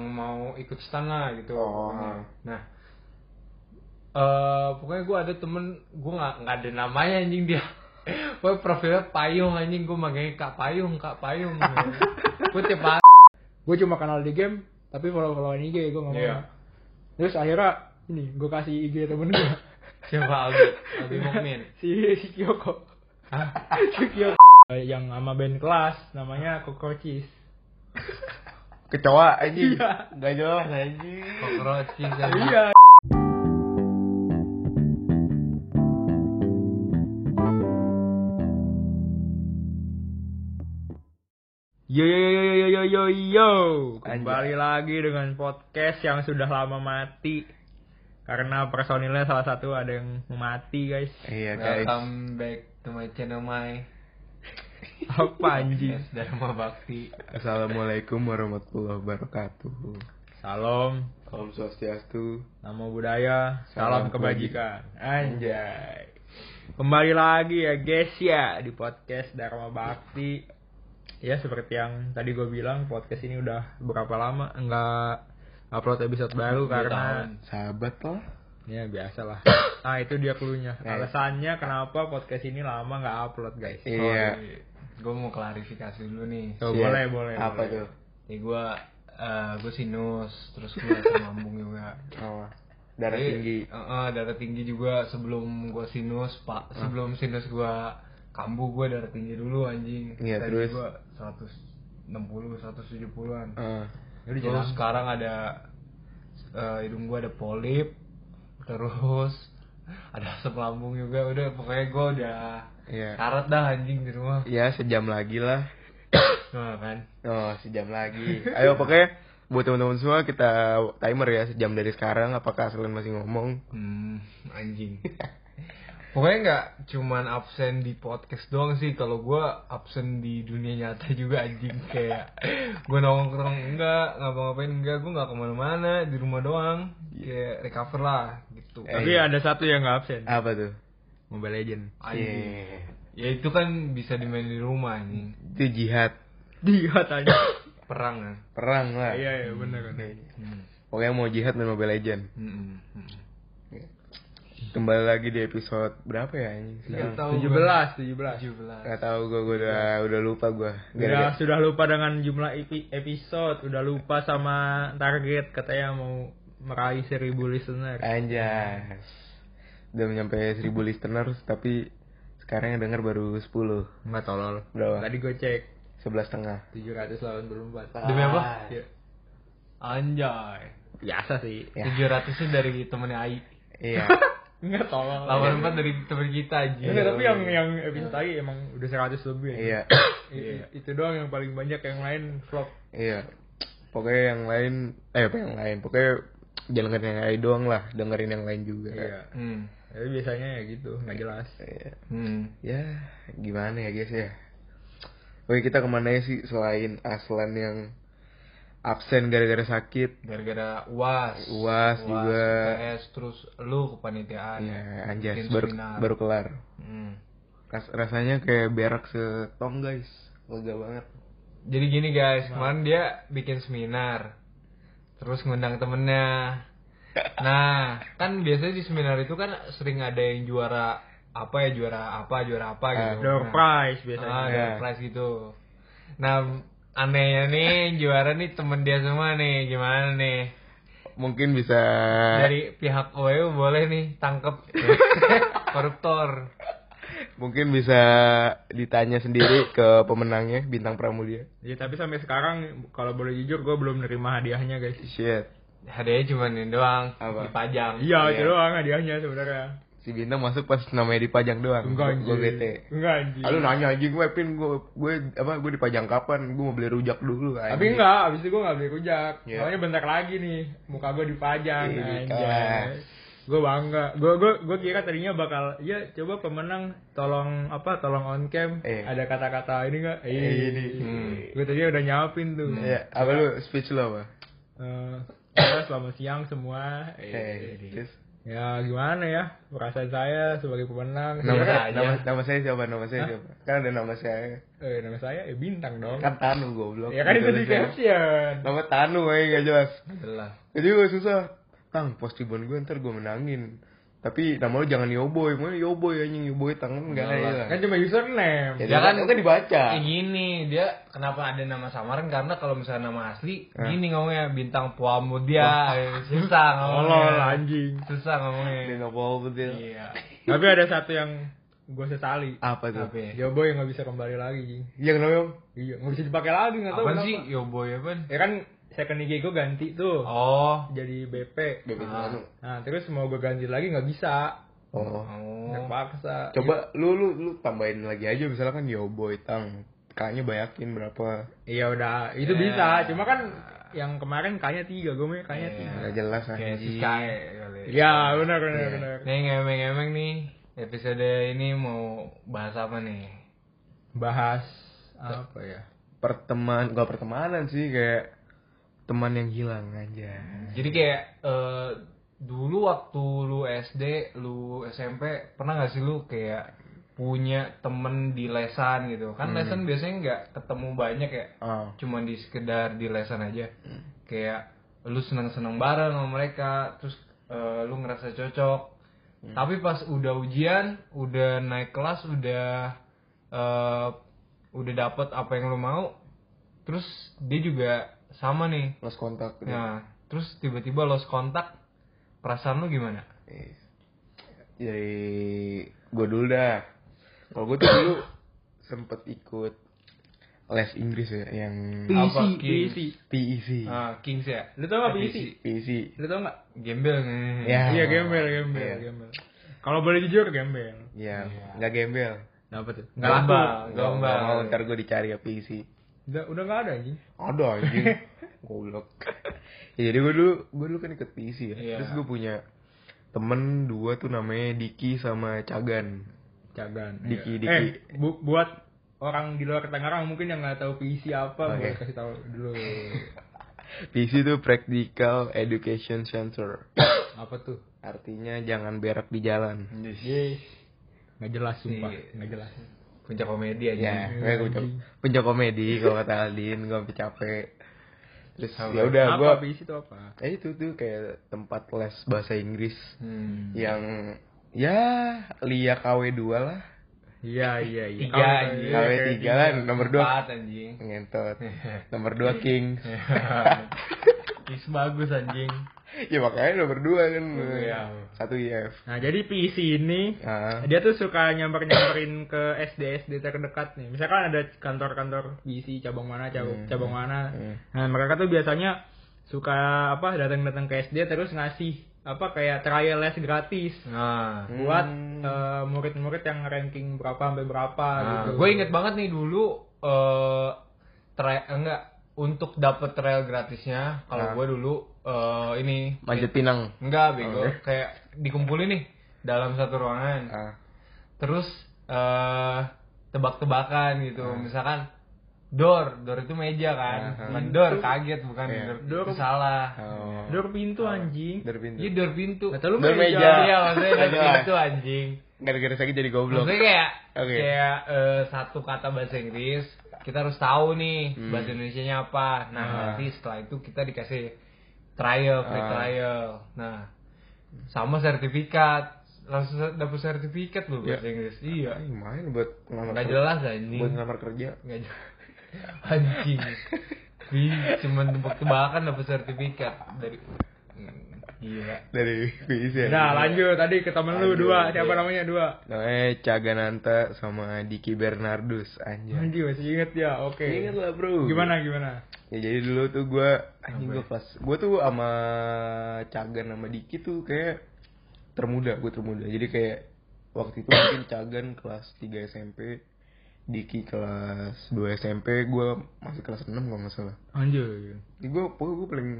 mau ikut setengah gitu. Oh. pokoknya. nah eh pokoknya gue ada temen gue nggak nggak ada namanya anjing dia. Pokoknya profilnya payung anjing gue manggilnya kak payung kak payung. Gue tiap hari. Gue cuma kenal di game tapi follow followan IG gue ngomong. Iya. terus akhirnya ini gue kasih IG temen gue siapa Albi Albi Mukmin? Si si Kyoko. Si Kyoko. Yang sama band kelas namanya Cockroaches Kecoa anjing. Iya. Gak jelas anjing. Cockroaches iya Yo yo yo yo yo yo yo yo kembali lagi dengan podcast yang sudah lama mati karena personilnya salah satu ada yang mati guys Iya guys. welcome back to my channel my apa anjing? Dharma Bakti Assalamualaikum warahmatullahi wabarakatuh. salam. Om Swastiastu. nama budaya salam, Salam kebajikan. Anjay. Kembali lagi ya guys ya di podcast Dharma Bakti ya seperti yang tadi gue bilang podcast ini udah berapa lama? Enggak upload episode baru karena tahun. Sahabat lah. ya biasa lah nah itu dia cluenya. Ya. alasannya kenapa podcast ini lama nggak upload guys? Iya. Gue mau klarifikasi dulu nih Oh, boleh boleh Apa boleh. tuh? ya gue gue sinus terus gue asam lambung juga Oh. Darah Jadi, tinggi. eh, eh, darah tinggi juga sebelum gue sinus pak sebelum sinus gue kambuh gue darah tinggi dulu anjing Iya, Tadi terus? gue 160 170-an Ah. Ya udah terus jelas. sekarang ada eh, hidung gue ada polip terus ada asam lambung juga udah pokoknya gue udah Iya. karat dah anjing di rumah Ya sejam lagi lah. nah, kan Oh sejam lagi. Ayo pokoknya buat teman-teman semua kita timer ya sejam dari sekarang. Apakah kalian masih ngomong? Hmm, anjing. Pokoknya nggak cuman absen di podcast doang sih. Kalau gue absen di dunia nyata juga anjing kayak gue nongkrong enggak, ngapa-ngapain enggak, gue nggak ke mana-mana di rumah doang. Kayak recover lah gitu. Eh, tapi ada satu yang nggak absen Apa tuh? Mobile Legend. Iya. Ya itu kan bisa dimain di rumah anjing. Itu jihad. dia tanya Perang kan. Perang lah. iya iya bener kan Hmm. Pokoknya mau jihad main Mobile Legend. Hmm, hmm, hmm. Kembali lagi di episode berapa ya ini? Tujuh belas tujuh belas 17. Gak tau gue, gue udah udah lupa gue. Udah sudah lupa dengan jumlah epi- episode, udah lupa sama target katanya mau meraih seribu listener. Anjas. Udah nyampe 1000 listeners tapi sekarang yang denger baru 10 Enggak tolol. Berapa? Tadi gue cek 11 setengah 784. Demi apa? Iya. Anjay. Biasa sih. Ya. 700 itu dari temennya Ai. Iya Enggak tolol. 84 dari temen kita aja. Enggak, tapi yang yang episode tadi emang udah 100 lebih. Iya Itu doang yang paling banyak yang lain flop. Iya Pokoknya yang lain Eh apa yang lain Pokoknya jangan dengerin yang lain doang lah Dengerin yang lain juga Iya. Hmm. Tapi biasanya ya gitu, nggak jelas. Iya. Hmm. Ya gimana ya guys ya Oke kita ke mana ya sih Selain Aslan yang Absen gara-gara sakit Gara-gara UAS. UAS juga. UPS, terus lu kepanitiaan. Ya anjas Bikin baru, seminar. baru kelar Hmm. Ras- Rasanya kayak berak setong guys Lega banget Jadi gini guys, kemarin dia bikin seminar. Terus ngundang temennya. Nah, kan biasanya di seminar itu kan sering ada yang juara apa ya juara apa juara apa gitu. Door Nah, prize biasanya. Ah, door prize gitu. Nah, anehnya nih juara nih temen dia semua nih, gimana nih? Mungkin bisa Dari pihak OEU boleh nih tangkep koruptor. Mungkin bisa ditanya sendiri ke pemenangnya Bintang Pramudia Ya, tapi sampai sekarang kalau boleh jujur gue belum nerima hadiahnya guys. Shit Hadiahnya cuma ini doang, Apa? dipajang. Iya, Iya. itu doang hadiahnya sebenarnya. Si Bintang masuk pas namanya dipajang doang Enggak Gue anjing. bete Enggak anjing. Lalu nanya anjing gue pin gue gue apa gue dipajang kapan? Gue mau beli rujak dulu. Tapi anjing. enggak, abis itu gue gak beli rujak. Iya. Soalnya bentar lagi nih, muka gue dipajang. Ih, Anjay. kelas. Gue bangga. Gue gue gue kira tadinya bakal, ya coba pemenang tolong apa, tolong on cam. Eh. Ada kata-kata ini enggak? Eh, ini. Hmm. Gue tadi udah nyiapin tuh. Ya, apa lu speech lu apa? Eh, ya, selamat siang semua. Eh, terus Ya gimana ya perasaan saya sebagai pemenang. Nama, Ya, aja. nama, nama saya siapa? Nama saya Hah? siapa? Kan ada nama saya. eh, nama saya eh, bintang dong. Kan Tanu goblok. ya kan itu di caption. Nama Tanu aja gak jelas. jelas Jadi gue susah. Tang, postiban gue ntar gue menangin. Tapi nama lu jangan Yoboy. Mau Yoboy anjing Yoboy tangan enggak ada. Kan cuma username. Ya, Ya kan kan- dibaca. Kayak gini, dia kenapa ada nama samaran karena kalau misalnya nama asli Hah? gini ngomongnya bintang Puamudia, eh, susah ngomongnya. anjing. Susah ngomongnya. apa betul. Iya. Tapi ada satu yang gue sesali. Apa tuh? Apa ya? Ya boy nggak bisa kembali lagi. Ji. Iya kenapa? Iya nggak bisa dipakai lagi nggak tahu kenapa. sih? Yo boy apaan? Ya kan second IG gue ganti tuh Oh. jadi BP. Bebek Ah. Nah terus mau gue ganti lagi nggak bisa. Oh. Oh. Terpaksa. Coba lu lu lu tambahin lagi aja misalnya kan Yoboy Tang. Kayaknya banyakin berapa? Iya udah itu Ya. bisa. Cuma kan yang kemarin kayaknya tiga gue mah kayaknya Iya. tiga. Enggak jelas Kayak si Sky kali. Ya benar benar Iya. benar. Nih ngemeng-ngemeng nih. Episode ini mau bahas apa nih? Bahas apa ya? Perteman, gak pertemanan sih kayak teman yang hilang aja. Jadi kayak eh, dulu waktu lu SD, lu SMP, pernah gak sih lu kayak punya temen di lesan gitu? Kan Hmm. lesan biasanya nggak ketemu banyak ya, Ah. cuman di sekedar di lesan aja. Kayak lu seneng-seneng bareng sama mereka, terus eh, lu ngerasa cocok. Tapi pas udah ujian, udah naik kelas, udah eh, udah dapet apa yang lu mau, terus dia juga sama nih Lost kontak. Nah, terus tiba-tiba lost kontak, perasaan lu gimana? Eh, Jadi gue dulu dah. Kalau gue tuh dulu sempet ikut les Inggris ya yang Apa, PC, King? PC. PEC. Ah, Kings ya? Lu tau gak Eh, PC? PEC. Lu tau gak? Gembel nih. Ya. Iya gembel, gembel, Iya. gembel. Kalau boleh jujur gembel. Ya, Iya. nggak gembel. Apa tuh? Laku. Nggak Gombal. ntar gue dicari ya PEC. Udah, udah gak ada anjing. Ada anjing. Goblok. ya, jadi gue dulu gue dulu kan ikut PEC ya. Iya. Terus gue punya temen dua tuh namanya Diki sama Cagan. Cagan. Diki, iya. Diki. Eh, bu- buat orang di luar Tangerang mungkin yang nggak tahu PC apa, Oke. boleh kasih tahu dulu. PEC itu Practical Education Center. apa tuh? Artinya jangan berak di jalan. Yes. Nggak jelas sumpah, Iya. nggak jelas. Puncak komedi aja. Ya, gue puncak, puncak komedi kalau kata Aldin, gue sampai capek. Terus ya udah gue, apa PC itu apa? eh itu tuh kayak tempat les bahasa Inggris Hmm. yang ya Lia KW 2 lah, Iya, iya, iya. Tiga, anjing. iya, KW kayak 3 tiga. kan, nomor 2 Empat anjing. ngentot, nomor 2 Kings. Kings bagus anjing. ya makanya nomor 2 kan, iya. satu IF. Nah, jadi PC ini Nah, dia tuh suka nyamper-nyamperin ke SD-SD terdekat nih. Misalkan ada kantor-kantor PC cabang mana, cabang, Hmm. cabang mana. Hmm. Nah, mereka tuh biasanya suka apa datang-datang ke SD terus ngasih apa kayak trial les gratis Nah, buat Hmm. eh, murid-murid yang ranking berapa sampai berapa nah gitu. gue inget banget nih dulu eh tra- enggak untuk dapet trial gratisnya kalau Nah. gue dulu eh ini manjat pinang. enggak bego Oke. kayak dikumpulin nih dalam satu ruangan Ah, terus eh tebak-tebakan gitu Ah. misalkan door door itu meja kan ah. bukan door kaget bukan Iya. door, Door. salah oh. Dor pintu anjing. Dari pintu. iya door pintu Kata lu Door meja. meja. iya maksudnya door pintu anjing Gara-gara sakit jadi goblok. maksudnya kayak Oke. kayak eh, satu kata bahasa Inggris kita harus tahu nih Hmm. bahasa Indonesia nya apa nah Ah. nanti setelah itu kita dikasih trial free Ah. trial nah sama sertifikat langsung dapat sertifikat loh Ya. bahasa Inggris iya Ay, main buat ngelamar nggak jelas anjing Buat ngelamar kerja. nggak jelas anjing Ih, cuman tebak-tebakan dapat sertifikat dari Gila Dari PEC ya. Nah, lanjut tadi ke temen lu dua. iya. Siapa namanya dua? Namanya Cagananta sama Diki Bernardus anjir. Anjing masih inget ya. Oke. Ingat lah bro. Gimana gimana? Ya jadi dulu tuh gue anjing gue kelas gue tuh sama Cagan sama Diki tuh kayak termuda gue termuda. Jadi kayak waktu itu mungkin Cagan kelas 3 SMP, Diki kelas 2 SMP, gue masih kelas 6 kalau nggak salah. Anjir. Jadi gue pokoknya gue paling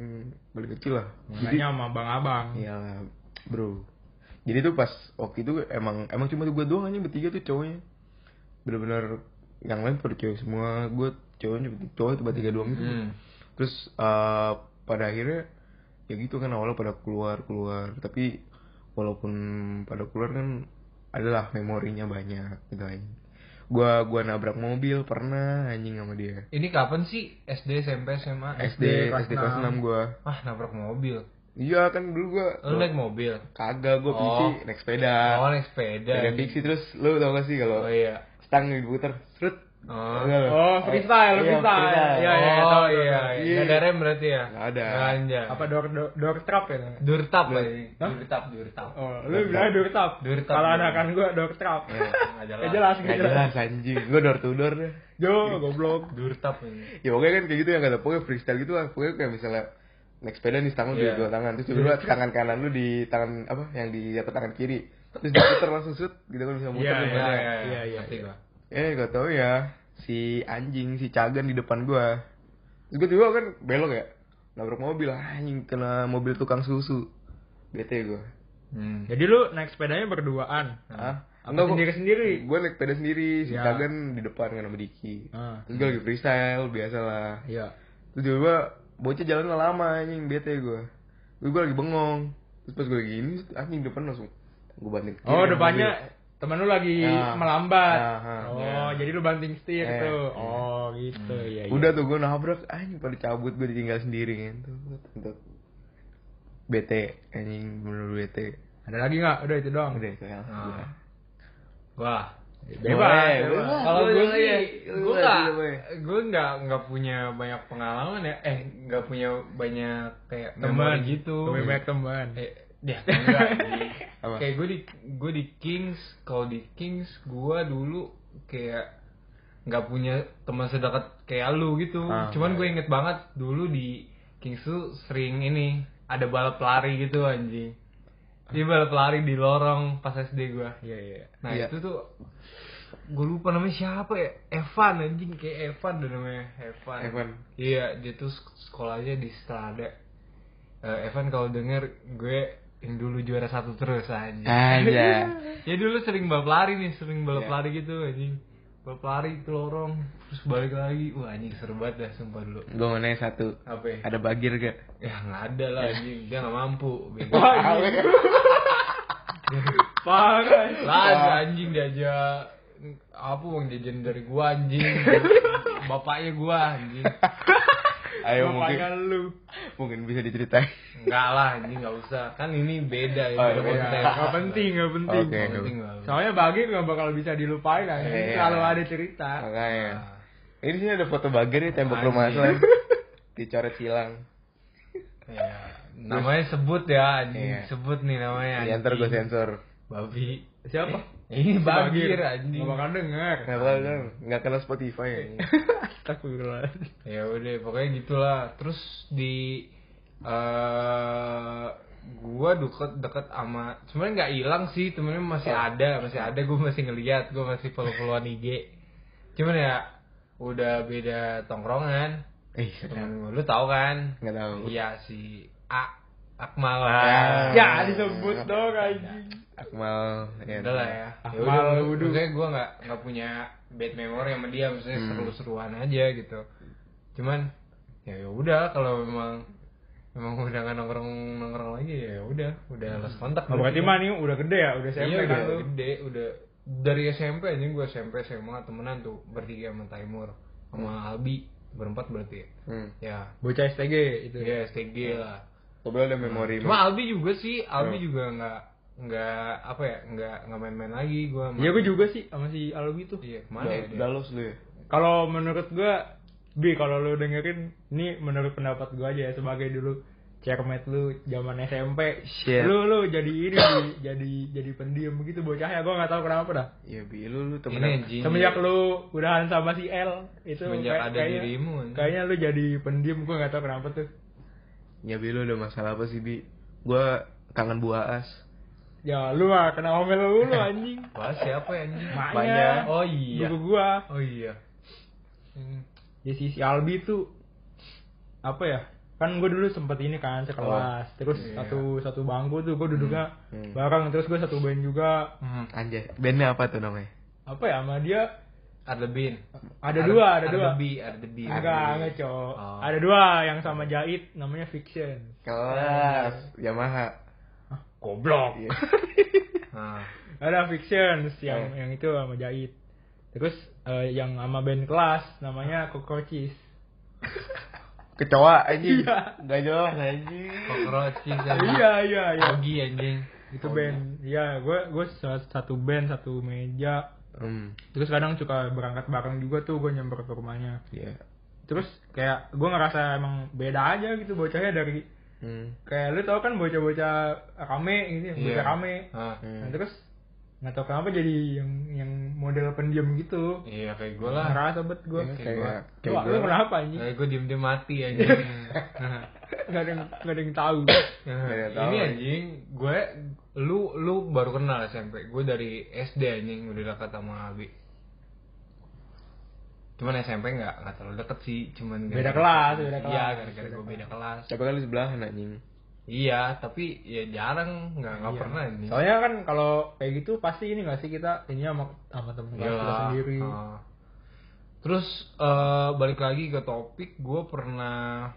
paling kecil lah. Makanya sama abang-abang. Iyalah, bro. Jadi tuh pas waktu itu emang emang cuma gue doang aja bertiga tuh cowoknya. Bener-bener yang lain pada cewek semua, gue cowoknya cowok itu bertiga doang gitu. Hmm. Terus eh, pada akhirnya ya gitu kan awalnya pada keluar keluar, tapi walaupun pada keluar kan adalah memorinya banyak gitu anjing gua gua nabrak mobil pernah anjing sama dia Ini kapan sih SD, SMP, SMA? SD kelas SD kelas 6 gua Ah, nabrak mobil. iya kan dulu gua Lu naik mobil? kagak gua Oh. PC naik sepeda Oh, naik sepeda. Sepeda fiksi terus lu tau gak sih kalau Oh iya. stang diputer serut Oh. Enggak? Oh, freestyle, Iya, freestyle. Iya, iya, oh tahu, iya, tahu. iya. Iya. Ada rem berarti ya? Nggak ada. Anjay. Apa door door, door trap ya? namanya? Durtap Lu- lagi. Hah? Durtap, durtap. Oh, lu bilang door trap. Door trap, Kalau iya. anakan gua door trap. Iya. Nggak jelas. Gak jelas, anjing Gue door to door deh Jo, goblok. Durtap ini. Ya pokoknya kan kayak gitu ya Gak ada pokoknya freestyle gitu lah Pokoknya kayak misalnya Naik sepeda nih tangan lu di Iya. dua tangan Terus tiba-tiba tangan kanan lu di tangan apa Yang di atas tangan kiri Terus diputer langsung sut Gitu kan bisa muter Iya, iya, mana. iya, iya, iya. Eh gak tau ya Si anjing Si Cagan di depan gua Terus gue tiba kan belok ya Nabrak mobil Anjing kena mobil tukang susu Bete gua Hmm. Jadi lu naik sepedanya berduaan. Hah? Apa sendiri-sendiri? Gue naik sepeda sendiri Si Ya. Cagan di depan kan sama Diki Ah, Terus gue lagi freestyle Biasa lah iya. Terus tiba-tiba bocah jalan lama anjing bete gue. Gue gue lagi bengong. Terus pas gue lagi ini anjing depan langsung gue banting. Oh, depannya. Temen lu lagi Ya. melambat. Ya, oh, ya. jadi lu banting setir Eh, tuh. iya. Oh, gitu. Iya, iya. Udah tuh gue nabrak anjing pada cabut gue ditinggal sendiri gitu. Untuk bete anjing bener bete. Ada lagi nggak? Udah itu doang. Udah itu ya. Ah. Wah. Bebas. Bebas. bebas. Kalau gue sih, gue nggak, gue nggak nggak punya banyak pengalaman ya. Eh, nggak punya banyak kayak Teman gitu. Banyak teman. Eh, ya enggak. kayak gue di gue di Kings, kalau di Kings gue dulu kayak nggak punya teman sedekat kayak lu gitu. Ah, Cuman iya. gue inget banget dulu di Kings tuh sering ini ada balap lari gitu anjing. Jadi balap lari di lorong pas SD gue. Iya, iya. Nah Iya. itu tuh gue lupa namanya siapa ya Evan anjing kayak Evan deh namanya Evan. Evan. Iya dia tuh sek- sekolahnya di Strada. Eh, Evan kalau denger gue yang dulu juara satu terus anjing. Aja. ya dulu sering balap lari nih sering balap Iya. lari gitu anjing. Balap lari ke lorong terus balik lagi. Wah anjing seru banget dah sumpah dulu. Gue mau nanya satu. Apa ya? Ada bagir gak? Ya nggak ada lah anjing dia nggak mampu. bego. Parah. Lah anjing diajak apa uang jajan dari gua anjing. Bapaknya gua anjing. Ayo mungkin lu. mungkin bisa diceritain. Enggak lah anjing enggak usah. Kan ini beda ya. Oh, beda. Gak penting, gak penting. Oke. Nggak penting lah. Soalnya bagi gak bakal bisa dilupain kan. Iya. Selalu ada cerita. Makanya. Ah. Ini sini ada foto bagir nih tembok rumah Aslan. Dicoret silang. Ya, namanya sebut ya anjing. Iya. Sebut nih namanya. Ini ntar gue sensor. Babi. Siapa? Ini bagir anjing. Gak bakal denger. Nggak bakal kan? Nggak kena Spotify ya. Astagfirullah. Ya udah pokoknya gitulah. Terus di eh gua deket deket sama sebenarnya nggak hilang sih temennya masih Oh. ada masih ada gue masih ngeliat gue masih follow followan IG cuman ya udah beda tongkrongan Eh, temen lu tahu kan nggak tahu. iya si A Akmal Ya. lah Ya disebut dong anjing. Akmal. Ya, udah lah ya ya Akmal udah Wudu. maksudnya gue nggak nggak punya bad memory sama dia maksudnya Hmm. seru-seruan aja gitu cuman ya ya udah kalau memang memang udah nggak nongkrong nongkrong lagi ya udah udah lost kontak Oh, berarti mah nih udah gede ya, udah SMP iya kan udah gede udah dari SMP aja gue SMP SMA temenan tuh bertiga sama Taimur sama Albi berempat berarti ya Hmm. ya Bocah STG itu. Iya STG lah Coba ada memori. cuma Albi juga sih Albi Hmm. juga nggak nggak apa ya nggak nggak main-main lagi gue Iya gue juga sih sama si Alwi tuh. iya ke mana ya dia? Dalos lu ya. Kalau menurut gua Bi kalau lu dengerin ini menurut pendapat gua aja ya sebagai dulu cermet lu zaman SMP. Shit. Lu lu jadi ini Bi, jadi jadi pendiam begitu bocahnya gua nggak tahu kenapa dah. Iya bi lu lu temen. Semenjak lu udahan sama si L itu Semenjak kayak- ada kayaknya- dirimu. Kayaknya lu jadi pendiam gua nggak tahu kenapa tuh. Ya bi lu ada masalah apa sih bi? Gua kangen buah as. Ya lu mah kena omel lu lu anjing. Wah siapa ya anjing Maknya. oh iya Guru gua. oh iya Hmm. Ya si, si Albi tuh apa ya? Kan gue dulu sempet ini kan sekelas, terus Iya. satu satu bangku tuh gue duduknya Hmm. bareng, terus gue satu band juga. Hmm. Anjay. Bandnya apa tuh namanya? Apa ya sama dia? Arlebin Ada dua, ada dua. Ardebi Ardebi Enggak, enggak cowok. Oh. Ada dua yang sama Jait, namanya Fiction. Kelas Yamaha. Goblok. Nah ada fiction yang Eh. yang itu sama Jahit. Terus eh, yang sama band kelas namanya Cockroaches. Kecoa anjing. Iya. Gak jelas anjing. cockroaches iya iya iya. Ogi anjing. Itu band. Iya gue gue satu band satu meja. Hmm. terus kadang suka berangkat bareng juga tuh gue nyamper ke rumahnya. Iya. terus kayak gue ngerasa emang beda aja gitu bocahnya dari Hmm. kayak lu tau kan bocah-bocah rame gitu ya, bocah Iya. rame. Ah, Nah, terus nggak tau kenapa jadi yang yang model pendiam gitu. Iya kayak gue lah. Ngerasa bet gue Iya, kayak gua. kayak Wah, lu kenapa anjing? Kayak gue diem diem mati anjing nggak ada yang nggak ada yang tahu. Ada yang tahu, ini anjing. anjing gue lu lu baru kenal SMP gue dari SD anjing udah dekat sama Abi cuman SMP nggak nggak terlalu deket sih cuman Beda gara-gara- kelas, beda iya kelas. gara-gara gue beda kelas Tapi kan lu sebelahan anjing. iya tapi ya jarang nggak nggak Iya. pernah anjing soalnya kan kalau kayak gitu pasti ini nggak sih kita ini sama sama temen kelas kita sendiri ah. terus eh, balik lagi ke topik gue pernah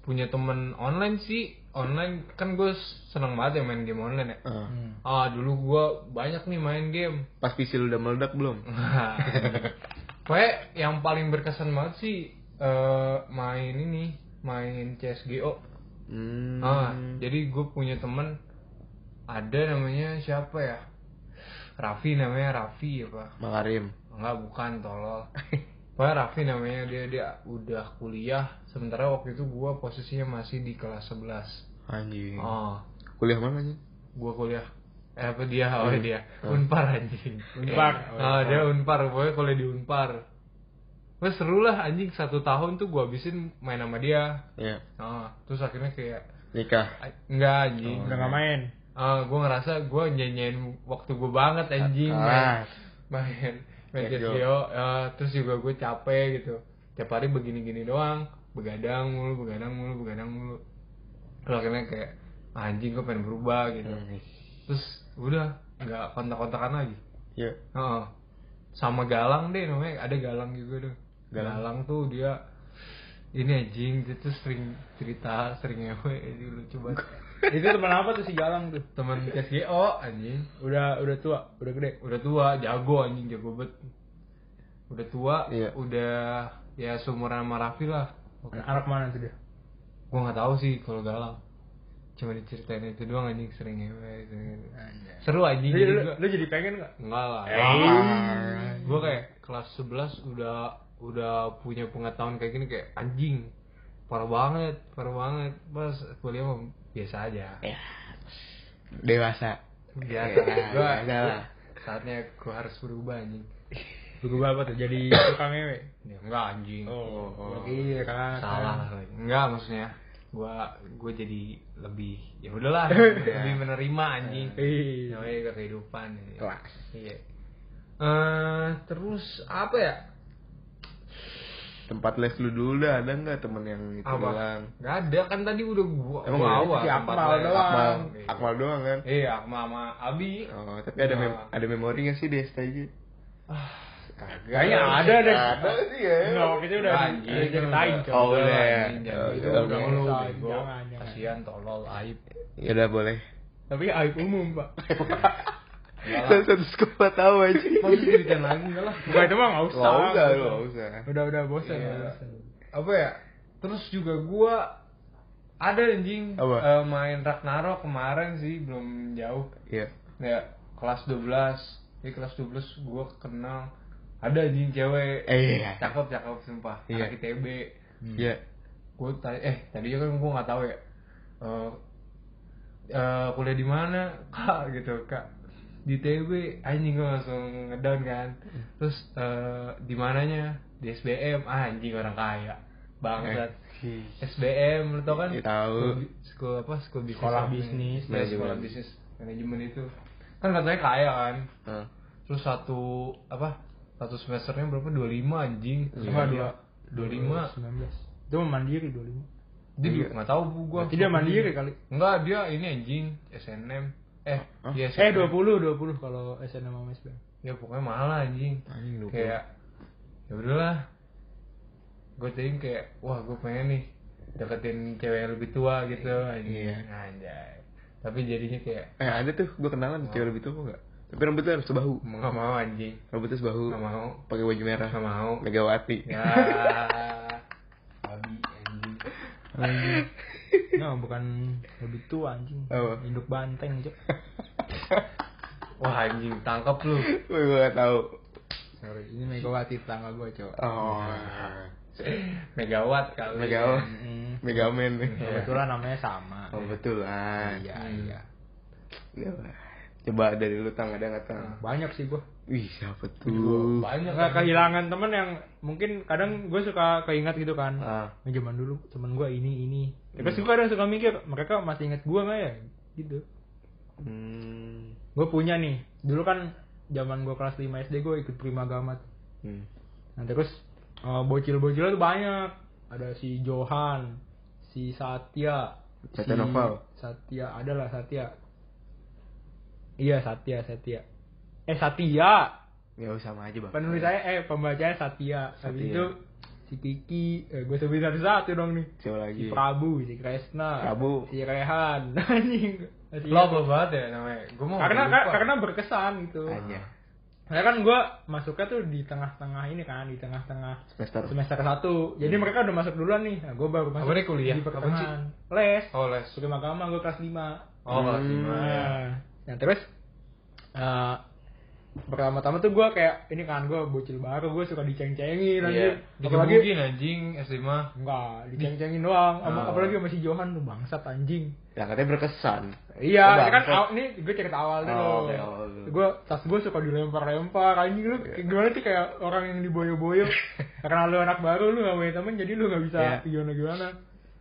punya temen online sih online kan gue seneng banget ya main game online ya Ah. Hmm. ah dulu gue banyak nih main game Pas pisil udah meledak belum? Pokoknya yang paling berkesan banget sih eh, main ini, main CSGO. Hmm. Ah, jadi gue punya temen ada namanya siapa ya? Raffi namanya Raffi apa? Makarim. Enggak bukan tolol. Pokoknya Raffi namanya dia dia udah kuliah sementara waktu itu gue posisinya masih di kelas 11 Anjing. Oh, Kuliah mana anjing? gue kuliah apa dia? Oh dia. Unpar anjing. Unpar. ah dia unpar. Pokoknya kuliah di unpar. Wah seru lah anjing. Satu tahun tuh gue habisin main sama dia. Iya. ah terus akhirnya kayak Nikah. ah, enggak anjing. Udah nggak main. Ah gue ngerasa gue nyanyiin waktu gue banget anjing. Ah. main. Main. Main CS:GO. CS:GO ah, terus juga gue capek gitu. Tiap hari begini-gini doang. Begadang mulu begadang mulu begadang mulu. Terus akhirnya kayak "Ah, anjing gue pengen berubah gitu. Hmm. Terus udah nggak kontak-kontakan lagi. Iya. Heeh. sama Galang deh namanya ada Galang juga tuh Galang. Galang, tuh dia ini anjing dia tuh sering cerita sering ngewe ini lucu banget. Itu teman apa tuh si Galang tuh? Teman SGO anjing. Udah udah tua udah gede? Udah tua jago anjing jago bet udah tua Iya. udah ya seumuran sama Raffi lah. Anak mana tuh dia? Gua nggak tahu sih kalau Galang cuma diceritain itu doang anjing sering ngewe sering ngewe. seru anjing jadi lu, gua- lu jadi pengen nggak Enggak lah. Ah. Gue kayak kelas 11 udah udah punya pengetahuan kayak gini kayak anjing. Parah banget, parah banget. Pas kuliah mah biasa aja. Ya. Dewasa. Biasa. Ya, Gua biasa lah. saatnya gue harus berubah anjing. berubah apa tuh jadi tukang ngewe Ya, enggak anjing. oh, Oh. iya kan Salah lagi. Enggak maksudnya. Gua gue jadi lebih ya udahlah lebih menerima anjing. iya Namanya ke kehidupan. ya. Kelas. Iya. Eh terus apa ya? Tempat les lu dulu dah ada nggak temen yang itu apa? bilang? Gak ada kan tadi udah gua Emang gua ada? awal Si tempat Akmal les. doang. Akmal, Iya. Akmal doang kan? Iya, Akmal sama Abi. Oh, tapi ada mem Nah. ada memori nggak sih di STJ? Kayaknya ada deh Ada sih ya. Waktu itu udah Anjing, ceritain coy. Oh, udah gitu udah, lu bego. jangan, jangan. Kasihan tolol aib. Ya udah boleh. tapi aib umum pak Enggak lah. Satu sekolah tahu aja. Mau ceritain lagi enggak lah. Enggak itu mah nggak usah Nggak usah, nggak nggak usah. udah udah bosan Iya. Apa ya? Terus juga gua ada anjing eh, main Ragnarok kemarin sih belum jauh. Iya. Ya, kelas 12. Di kelas 12 gua kenal ada anjing cewek. Eh, iya. Cakep cakep sumpah. Iya. Anak ITB. Iya. gue tadi eh tadinya kan gue nggak tahu ya Eh eh, kuliah di mana kak gitu kak di TB anjing gue langsung ngedown kan terus eh di mananya di SBM ah, anjing orang kaya bangsat Eh, SBM lu tau kan Iya, tahu. School apa school bisnis Sekolah apa? bisnis, Ya, sekolah manajemen. bisnis manajemen itu kan katanya kaya kan Hah. terus satu apa satu semesternya berapa 25 anjing Cuma Iya. dua 25 19 itu mah mandiri 25 dia Iya. nggak tahu bu gua dia mandiri kali. enggak dia ini anjing SNM eh dia eh SNM. 20 20 kalau SNM sama SBM ya pokoknya mahal lah anjing Anjing lu. kayak ya udahlah gue tadi kayak wah gue pengen nih deketin cewek yang lebih tua gitu anjing Iya. anjay Tapi jadinya kayak Eh ada tuh, gue kenalan cewek lebih tua nggak? Tapi rambutnya harus sebahu. nggak mau anjing. Rambutnya sebahu. Nggak mau. Pakai baju merah. Nggak mau. Megawati. Ya. Babi anjing. Nah, bukan lebih tua anjing. Apa? Induk banteng, Cok. Wah anjing, tangkap lu. Gue gak tau. Sorry, ini Megawati tetangga gue, Cok. Oh. Megawatt kali. Megawatt. Mm, Megaman. Kebetulan namanya sama. Oh betul lah. Iya, iya. Iya lah. Coba dari lu tang ada nggak tang? Banyak sih gue. Wih siapa tuh? Banyak kan. kehilangan temen yang mungkin kadang gue suka keingat gitu kan. Ah. Nah, zaman dulu temen gue ini ini. Terus gue kadang suka mikir mereka masih ingat gue nggak ya? Gitu. Hmm. Gue punya nih. Dulu kan zaman gue kelas 5 SD gue ikut Primagama. Hmm. Nah terus eh, bocil-bocilnya tuh banyak. Ada si Johan, si Satya, Satya Noval. Satya, ada lah Satya. Iya Satya, Satya. Eh Satya, Ya sama aja bang. penulis saya eh pembacanya Satya. Habis Satya. itu si Kiki, eh, gue sebut satu-satu dong nih. Siapa Si lagi? Prabu, si Kresna, Prabu. si Rehan, anjing. Lo apa banget ya namanya? Gue mau karena lupa. karena berkesan gitu. Aja. Karena kan gue masuknya tuh di tengah-tengah ini kan, di tengah-tengah Semester. semester satu. Jadi mereka udah masuk duluan nih. Nah, gue baru masuk Apa nih kuliah? di pertengahan. Les. Oh les. Suka agama gue kelas 5. Oh kelas Hmm. lima. ya. Nah, terus eh pertama-tama tuh gue kayak ini kan gue bocil baru gue suka diceng-cengin Iya. anjing. Apalagi anjing S5. enggak diceng-cengin doang. Oh. Apalagi sama si Johan tuh bangsat anjing. Ya katanya berkesan. Iya, Oh, ini kan aw- ini gue cerita awal dulu. Oh, awal dulu. Gue tas gue suka dilempar-lempar anjing lu kayak gimana sih kayak orang yang diboyo-boyo. Karena lu anak baru lu gak punya temen jadi lu gak bisa Iya. gimana gimana.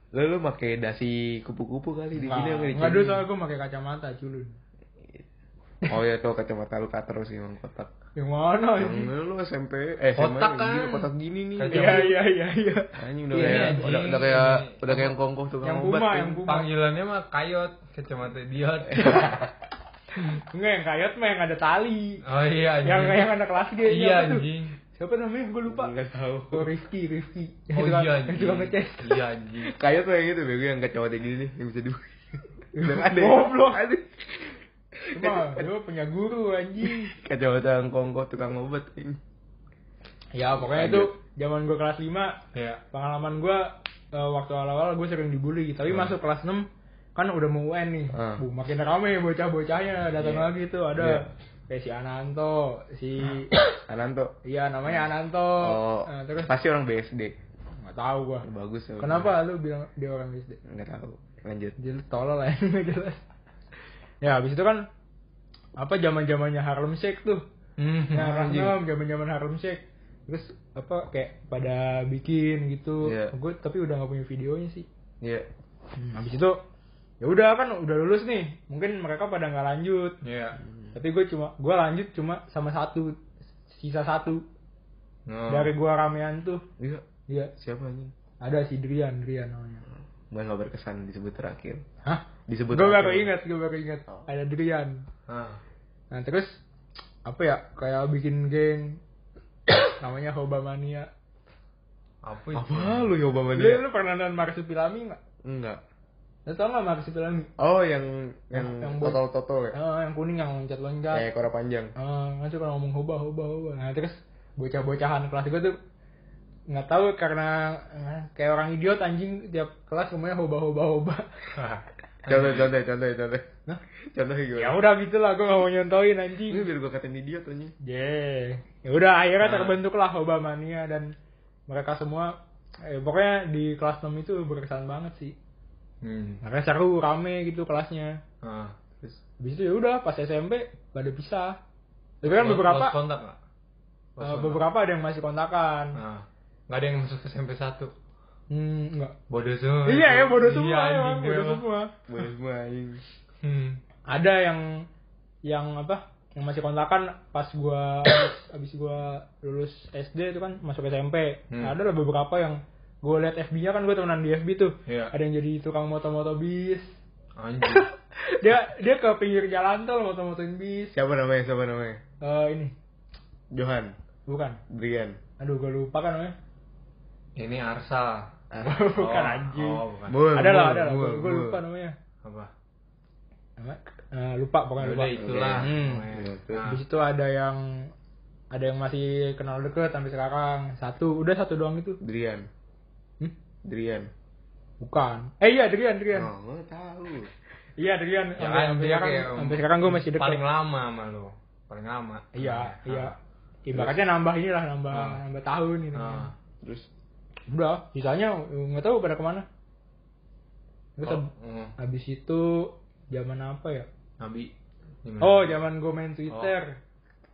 Lu lu pakai dasi kupu-kupu kali di sini Nggak, nggak nggak dulu soalnya gue pakai kacamata culun. Oh ya tuh kacamata lu kater sih emang kotak. Yang mana Yang anjing? lu SMP eh SMA Kotak yang gini, kan. kotak gini nih. Kacamata. Iya iya iya iya. Anjing udah Iya, kayak udah, udah kayak udah kayak yang kongkoh tuh Yang obat. Puma, kan. yang Puma. Panggilannya mah kayot, kacamata idiot. Enggak yang kayat mah yang ada tali. oh iya anjing. Yang yang anak kelas G. Iya anjing. Siapa namanya? Gue lupa. Enggak tahu. Oh Rifki. Yang Oh iya Yang anjing. suka ngeces. Iya anjing. Kayak tuh yang itu bego yang kacamata gini nih yang bisa dua. Udah ada. Goblok. Cuma lu punya guru anjing. Kacamata yang kongkoh tukang obat ini. Ya pokoknya itu zaman gue kelas 5 Iya. pengalaman gue waktu awal-awal gue sering dibully tapi Hmm. masuk kelas 6 kan udah mau UN nih Hmm. Bu, makin rame bocah-bocahnya datang Iya. lagi tuh ada Iya. kayak si Ananto si Ananto. iya namanya Ananto Oh, Nah, terus pasti orang BSD. nggak tahu gua Bagus ya. kenapa lu bilang dia orang SD Enggak tahu. Lanjut. dia lu tolol lah jelas ya habis itu kan apa zaman zamannya Harlem Shake tuh Hmm, Nah, anjing. Harlem, zaman zaman Harlem Shake. Terus apa kayak pada bikin gitu. Iya. Gue tapi udah nggak punya videonya sih. Iya. Hmm, habis itu ya udah kan udah lulus nih. Mungkin mereka pada nggak lanjut. Iya. Tapi gue cuma gue lanjut cuma sama satu sisa satu Oh. dari gua ramean tuh. Iya. Iya, Siapa anjing? ada si Drian, Drian namanya. Gue nggak berkesan disebut terakhir. Hah? Disebut Gue baru ingat, gue baru ingat. Ada Drian. Ah. Nah terus apa ya kayak bikin geng namanya Hobamania. Apa itu? Apa lu sama Lu, lu pernah nonton Marsupilami nggak? Enggak. Lu tau nggak Marsupilami? Oh, yang yang, Yang- yang buat- totol-totol ya? Oh, yang kuning yang loncat-loncat. Kayak kora panjang. Ah, kan suka ngomong hoba hoba hoba. Nah terus bocah-bocahan kelas gue tuh nggak tahu karena eh, kayak orang idiot anjing tiap kelas semuanya hoba hoba hoba. Contoh, contoh, contoh, contoh. Nah, Contoh gimana? ya udah gitu lah gue nggak mau nyontoin Ini anjing. biar gue katain idiot anjing. Yeah. Ya udah akhirnya Nah. terbentuklah hoba mania dan mereka semua eh, pokoknya di kelas 6 itu berkesan banget sih. Hmm. Makanya seru rame gitu kelasnya. Ah. Terus Habis itu ya udah pas SMP pada pisah. Tapi kan beberapa lost kontak kontak. beberapa ada yang masih kontakan. Nah. Nggak ada yang masuk SMP 1 Hmm, enggak. Bodoh semua. Iya ya bodoh Iya, semua emang, gue bodoh semua. boleh semua anjing. Hmm. Ada yang yang apa? Yang masih kontakan pas gua abis, abis gua lulus SD itu kan masuk SMP. Hmm. Ada lah beberapa yang gua liat FB-nya kan gua temenan di FB tuh. Iya. Ada yang jadi tukang moto-moto bis. Anjing. dia dia ke pinggir jalan tol moto-motoin bis. Siapa namanya? Siapa namanya? Eh ini Johan, bukan. Brian. Aduh gua lupa kan namanya. Ini Arsa. bukan Oh, anjing. Oh, bukan. Ada lah, ada lah. mul. lupa namanya. Apa? apa? Eh, lupa pokoknya lupa udah itulah Hmm. Iya, terus. Nah, Habis itu ada yang ada yang masih kenal deket sampai sekarang satu udah satu doang itu Drian. Hmm? Drian. bukan eh iya Drian Drian Oh, gue tahu. iya Drian ya sampai, sampai sekarang kayak sampai sekarang gue masih deket paling lama sama lu paling lama iya Nah, iya ibaratnya nambah inilah nambah Ah. nambah tahun ini nah. Terus udah sisanya nggak tahu pada ke mana. Terus Oh, oh, habis itu zaman apa ya? Nabi Gimana? oh zaman gue main Twitter.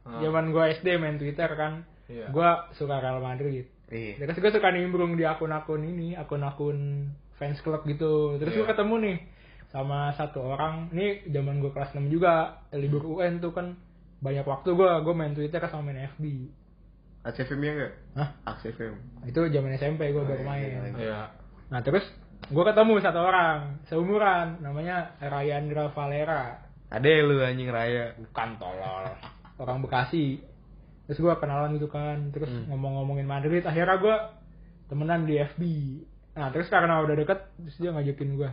Ah. zaman gue SD main Twitter kan. Iya. gue suka Real Madrid. Iya. terus gue suka nimbrung di akun-akun ini akun-akun fans club gitu. Terus gue Iya. ketemu nih sama satu orang. Ini zaman gue kelas 6 juga libur UN tuh kan. Banyak waktu gue gue main Twitter sama main FB ACFM ya enggak? Hah? ACFM. itu zaman SMP gue baru iya, main iya. Iya. nah terus gue ketemu satu orang seumuran namanya Rayandra Valera Ada lu anjing raya. bukan tolol orang Bekasi terus gue kenalan gitu kan terus Hmm. ngomong-ngomongin Madrid akhirnya gue temenan di FB nah terus karena udah deket terus dia ngajakin gue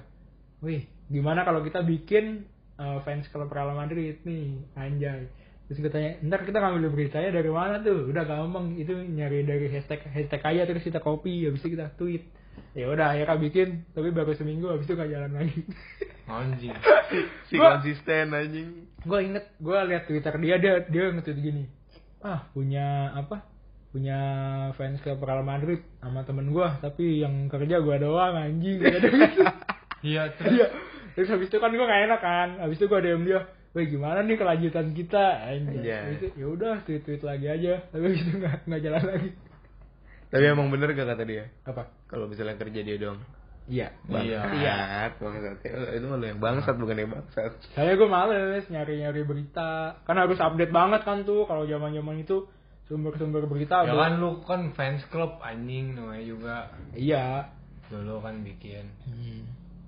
wih gimana kalau kita bikin uh, fans klub Real Madrid nih anjay terus gue tanya ntar kita ngambil beritanya dari mana tuh udah gampang itu nyari dari hashtag hashtag aja terus kita copy habis itu kita tweet ya udah akhirnya bikin tapi baru seminggu habis itu gak jalan lagi Anjing. Si Gua- konsisten anjing. gue inget gue liat twitter dia dia dia nge-tweet gini ah punya apa punya fans klub Real Madrid sama temen gue tapi yang kerja gue doang anjing. Iya, terus Iya. terus habis itu kan gue gak enak kan habis itu gue DM dia Weh gimana nih kelanjutan kita itu ya udah tweet tweet lagi aja tapi itu nggak nggak jalan lagi Tapi emang bener gak kata dia? apa Kalau misalnya kerja dia dong. iya Iya. Bangsat, bangsat. Eh, Itu malu yang bangsat bukan yang bangsat. Saya gue males nyari-nyari berita, kan harus update banget kan tuh kalau zaman-zaman itu sumber-sumber berita. ya kan lu kan fans club anjing namanya juga Iya. dulu kan bikin. Hmm.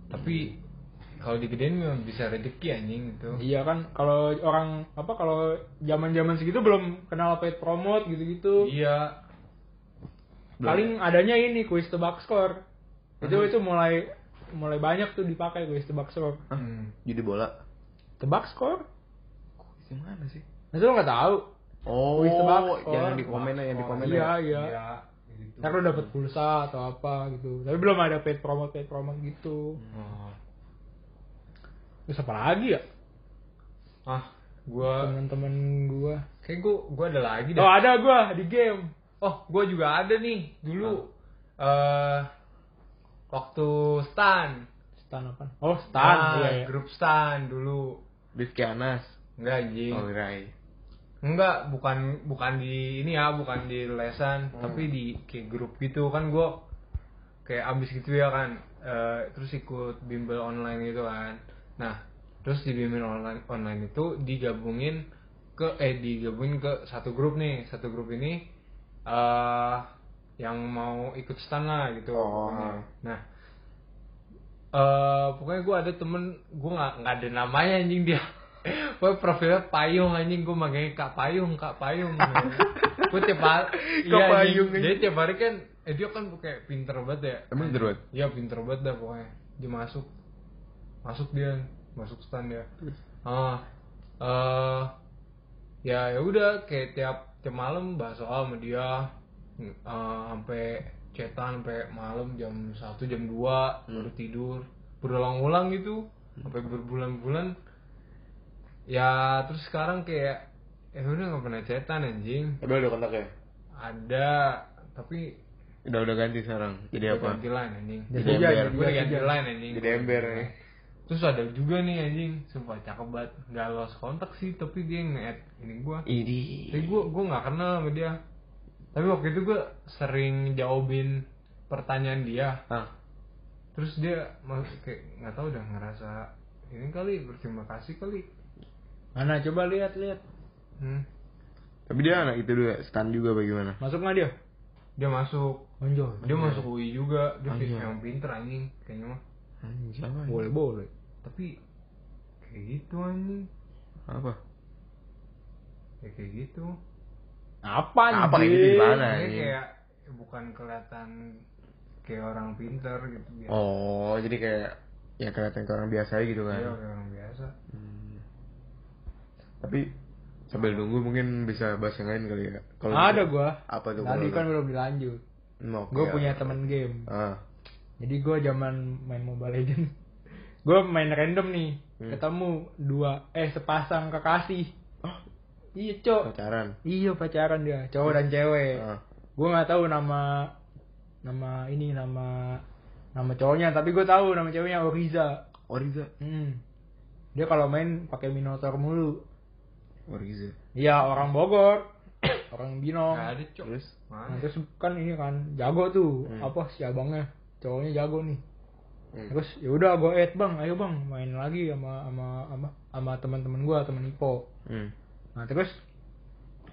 Tapi kalau digedein mah bisa rezeki anjing itu. Iya kan kalau orang apa kalau zaman-zaman segitu belum kenal paid promote gitu-gitu. Iya. Paling adanya ini kuis tebak skor. Itu itu mulai mulai banyak tuh dipakai kuis tebak skor. Hmm. Judi bola. Tebak skor? Di mana sih? Nah, itu lo nggak tahu. Oh, Kuis tebak skor. yang di komen yang di komen Iya, ya. iya. Iya. gitu. Ntar lo dapet pulsa atau apa gitu. Tapi belum ada paid promote paid promote gitu. Oh. Terus apa lagi ya? Ah, gua Temen-temen gua. kayak gua gua ada lagi Oh dah. ada gua di game. Oh, gua juga ada nih dulu. Eh waktu stan. Stan apa? Oh Stan. Nah, iya, iya. grup stan dulu. Rifki Anas. Enggak anjing. Oh, Rai. Enggak, bukan bukan di ini ya, bukan di lesan, tapi di kayak grup gitu kan gua kayak abis gitu ya kan. Eh, terus ikut bimbel online gitu kan. Nah, terus di bimbel online online itu digabungin ke eh digabungin ke satu grup nih. Satu grup ini eh yang mau ikut stan lah gitu. Oh. pokoknya. Nah, eh pokoknya gue ada temen gue nggak nggak ada namanya anjing dia Pokoknya profilnya payung anjing gue makanya kak payung kak payung gue tiap hari iya Payung, anjing. jadi tiap hari kan eh dia kan kayak pinter banget ya Emang pinter banget? iya pinter banget dah pokoknya dia masuk masuk dia masuk stand dia ah eh ya ya udah kayak tiap tiap malam bahas soal sama dia eh, sampai cetan sampai malam jam satu jam 2 baru tidur berulang-ulang gitu sampai berbulan-bulan ya terus sekarang kayak eh udah nggak pernah cetan anjing Udah ada kontaknya? ada tapi Udah udah ganti sekarang. Jadi apa? ganti line anjing Jadi ember. ganti line anjing Jadi ember nih. Terus ada juga nih anjing sumpah cakep banget nggak lost kontak sih tapi dia nge-add ini gua Ini. tapi gua gua nggak kenal sama dia tapi waktu itu gua sering jawabin pertanyaan dia Ah, terus dia mau kayak nggak tahu udah ngerasa ini kali berterima kasih kali Mana coba lihat lihat. hmm. tapi dia anak itu juga stan juga bagaimana? Masuk nggak dia? dia masuk Anjay. dia masuk UI juga dia Anjay. yang pinter anjing kayaknya mah Anjay. Boleh boleh. tapi kayak gitu anjing Apa? ya kayak gitu Apa Apa kayak gitu gimana? Anjing? kayak bukan kelihatan kayak orang pinter gitu biasa Oh, jadi kayak ya kelihatan ke orang biasa gitu kan. Iya, kayak orang biasa Hmm. Tapi sambil nunggu mungkin bisa bahas yang lain kali ya. Kalau Ada bisa- gua. Apa tuh? Tadi kan lu? belum dilanjut. Oke, Gue ya. punya temen game. Ah. Jadi gue zaman main Mobile Legend, gue main random nih, Hmm. ketemu dua eh sepasang kekasih. Oh, Iya cok. pacaran. Iya pacaran dia, cowok dan cewek. Ah. Gue nggak tahu nama nama ini nama nama cowoknya, tapi gue tahu nama ceweknya Oriza. Oriza. Hmm. Dia kalau main pakai Minotaur mulu. Oriza. Iya orang Bogor, orang Binong. Gak ada cok. Terus? Nah, Mana? terus kan ini kan jago tuh, Hmm. apa si abangnya, cowoknya jago nih. Hmm. Terus ya udah gue add bang, ayo bang main lagi sama sama sama sama teman-teman gue, teman Ipo. Hmm. Nah terus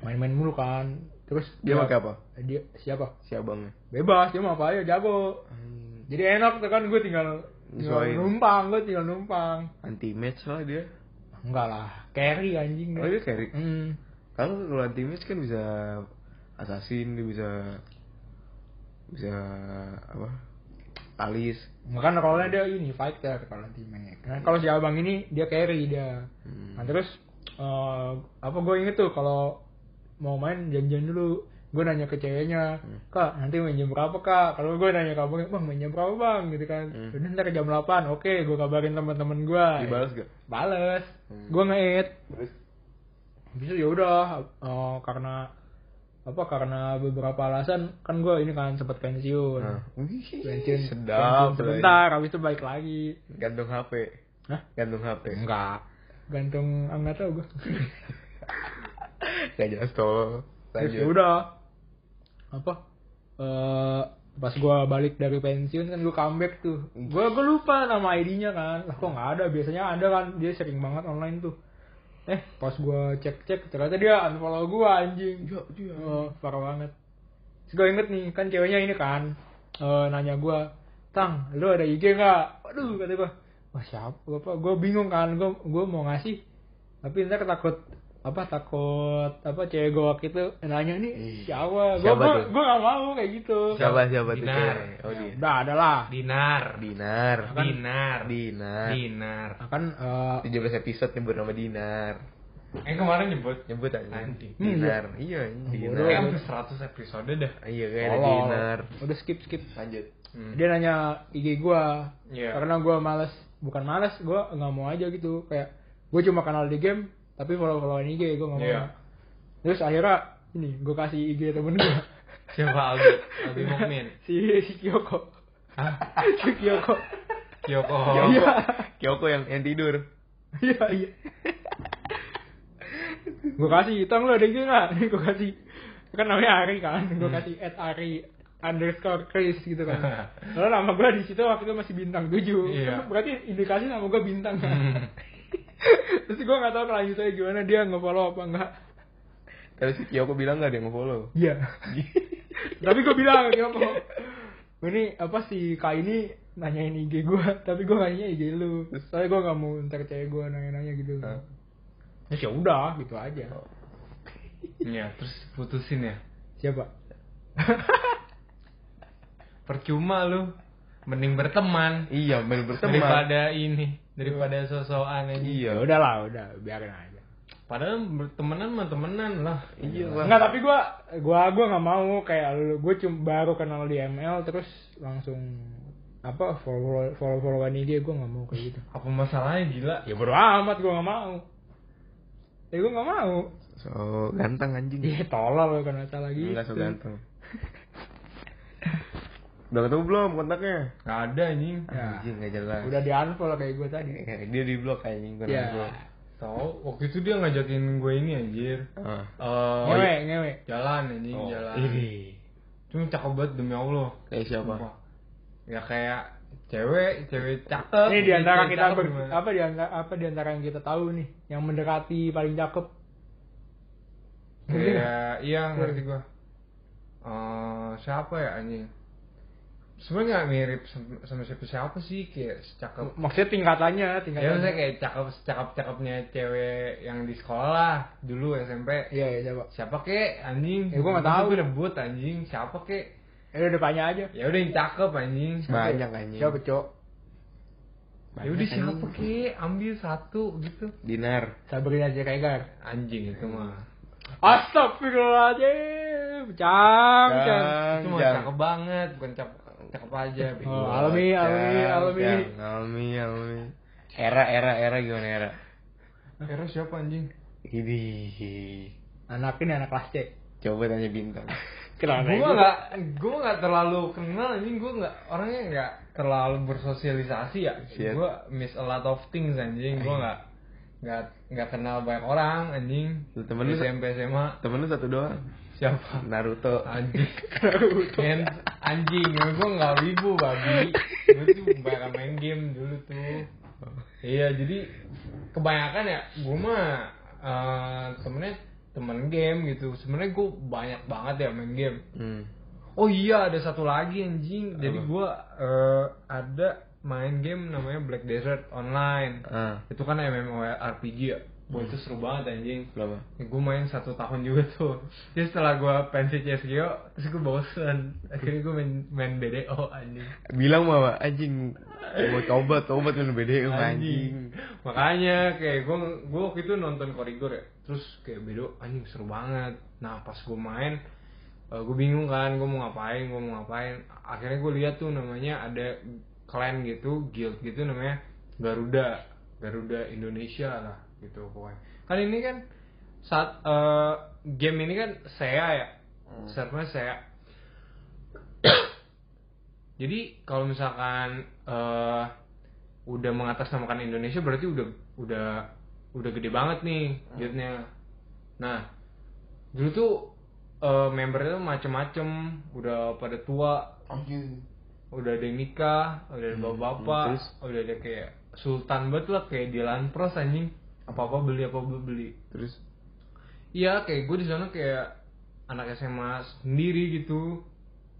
main-main mulu kan. Terus Dia pakai apa? Dia siapa? Si abangnya. Bebas, dia mau apa aja jago. Hmm. Jadi enak tuh kan gue tinggal, tinggal numpang, gue tinggal numpang. Anti match lah dia. Enggak lah, carry anjing. Oh dia carry. Hmm. Kalau kalau anti match kan bisa assassin, dia bisa bisa apa? Alis. Kan role dia ini fighter kalau nanti main. Nah, kalau si abang ini dia carry dia. Hmm. Nah terus eh, apa gue inget tuh kalau mau main janjian dulu gue nanya ke ceweknya Hmm. kak nanti main jam berapa kak kalau gue nanya ke abangnya bang main jam berapa bang gitu kan Hmm. udah ntar jam 8 oke gue kabarin teman-teman gue Dibalas gak? bales Hmm. gue Terus? bisa ya udah eh, karena apa karena beberapa alasan kan gue ini kan sempat pensiun Nah. Wih, pensiun sedap. pensiun sebentar habis itu balik lagi Gantung HP. Hah? Gantung HP. enggak gantung ah, nggak tahu gue Gak jelas tuh. Ya Lanjut. udah apa eh pas gua balik dari pensiun kan gua comeback tuh gua gua lupa nama ID-nya kan lah kok nggak ada biasanya ada kan dia sering banget online tuh eh pas gua cek cek ternyata dia unfollow gua anjing. Iya, iya. oh, parah banget. Terus gua inget nih kan ceweknya ini kan eh nanya gua tang lu ada IG nggak? Waduh kata gua. Wah siapa apa gua bingung kan gua gua mau ngasih. Tapi ntar takut apa takut apa cewek gua waktu itu nanya nih Ih, siapa gua siapa gua, tuh? gua gak mau kayak gitu Siapa siapa tuh Dinar. Oh dia. udah ada lah Dinar. Dinar. Kan- Dinar. Dinar. Dinar. Nah, kan eh, 17 episode nyebut nama Dinar. Eh kemarin nyebut. Nyebut aja. Anjing. Dinar. Iya. Dinar. Kayak hampir 100 episode dah. Iya, kayak ada. Dinar. udah skip skip Lanjut. Hmm. dia nanya IG gua Iya. karena gua males bukan males gua nggak mau aja gitu kayak gua cuma kenal di game tapi follow followan IG nggak mau Iya. terus akhirnya ini gua kasih IG temen gua Siapa Albi? Albi Mukmin. si si Kyoko si Kyoko Kyoko. Kyoko. Iya. Kyoko yang yang tidur. iya iya gua kasih tang lo ada IG nggak gua kasih kan namanya Ari kan gua Hmm. kasih at Ari underscore Chris gitu kan lalu nama gua di situ waktu itu masih bintang 7 Iya. berarti indikasi nama gua bintang kan Hmm. Terus gue gak tahu kelanjutannya gimana dia nge-follow apa enggak Terus si Kyoko bilang gak dia nge-follow? iya. Tapi gue bilang Kyoko ini apa sih kak ini nanyain IG gue tapi gue nanya IG lu. Soalnya gue gak mau ntar cewek gue nanya-nanya gitu. Hah? terus ya udah gitu aja. Iya, terus putusin ya. siapa? Percuma lu. Mending berteman. Iya, main berteman. daripada ini, daripada sosokan aja. Iya. ya udahlah udah biarin aja Padahal bertemanan mah temenan lah. Iya lah. Enggak, tapi gua gua gua nggak mau kayak lu. Gue cuma baru kenal di ML terus langsung apa follow follow followan IG gue nggak mau kayak gitu. Apa masalahnya gila? Ya bodo amat gue nggak mau. Ya gue nggak mau. So ganteng anjing. Ih tolol kan masalah gitu. Enggak so ganteng. Udah ketemu belum kontaknya? Gak ada anjing. Ya. Anjing gak jelas. Udah di unfollow kayak gue tadi. Eh, Dia di blok anjing kontak Ya. gua. Tahu, waktu itu dia ngajakin gue ini anjir. Ah. Eh, Ngewe ngewe. jalan anjing, Oh. jalan. Ih. Cuma cakep banget demi Allah. Kayak siapa? Sumpah. Ya kayak cewek, cewek cakep. Ini di antara kita cakep ber, gimana? apa di antara apa di antara yang kita tahu nih yang mendekati paling cakep. Kayak iya ngerti gua. Eh siapa ya anjing? Sebenarnya nggak mirip sama- sama siapa siapa sih kayak cakep. Maksudnya tingkatannya, Ya tingkatannya. maksudnya kayak cakep cakep cakepnya cewek yang di sekolah lah dulu SMP. Iya, iya coba. Siapa kek anjing? Ya, gua nggak tahu. Gue rebut anjing. Siapa kek? Eh udah tanya aja. Ya udah yang cakep anjing. Banyak anjing. Siapa, Cok? ya udah siapa ke ambil satu gitu Dinar. Sabrina Siregar. anjing itu mah Astagfirullahaladzim. Cang, cang. Cang, itu mah cakep banget bukan cakep cakep aja. Oh, alami, alami, alami. Alami, alami. Era, era, era gimana era? Hero siapa anjing Ini. Anak ini anak kelas C. Coba tanya bintang. Kenapa? gue nggak gue nggak terlalu kenal anjing gue nggak orangnya nggak terlalu bersosialisasi ya gue miss a lot of things anjing gue nggak nggak nggak kenal banyak orang anjing temen lu- SMP SMA Temen lu satu doang. Siapa? Naruto. anjing. Men, anjing gue nggak wibu babi. Gue tuh banyak main game dulu tuh. Iya jadi kebanyakan ya gue mah eh, temennya temen game gitu. Sebenarnya gue banyak banget ya main game. Hmm. oh iya ada satu lagi anjing. Jadi gue eh, ada main game namanya Black Desert Online. Ah, itu kan MMORPG ya Wah itu seru banget anjing. Berapa? Ya, gue main satu tahun juga tuh. Jadi setelah gue pensi CSGO Terus gue bosen. Akhirnya gue main, main BDO anjing. Bilang mama anjing mau tobat tobat kan BDM anjing. Makanya kayak gue gue waktu itu nonton Korigor ya. Terus kayak BDO anjing seru banget. Nah pas gue main gue bingung kan gue mau ngapain gue mau ngapain. Akhirnya gue lihat tuh namanya ada clan gitu guild gitu namanya Garuda. Garuda Indonesia lah gitu pokoknya. Kan ini kan saat eh, game ini kan saya ya? Servernya saya jadi kalau misalkan eh, udah mengatasnamakan Indonesia berarti udah udah udah gede banget nih guildnya nah dulu tuh eh, membernya tuh macem-macem. Udah pada tua. Anjing. udah ada yang nikah udah ada Hmm, bapak-bapak terus? udah ada kayak sultan banget lah kayak di Pros anjing apa apa beli apa apa beli. Terus? Iya kayak gue di sana kayak anak SMA sendiri gitu.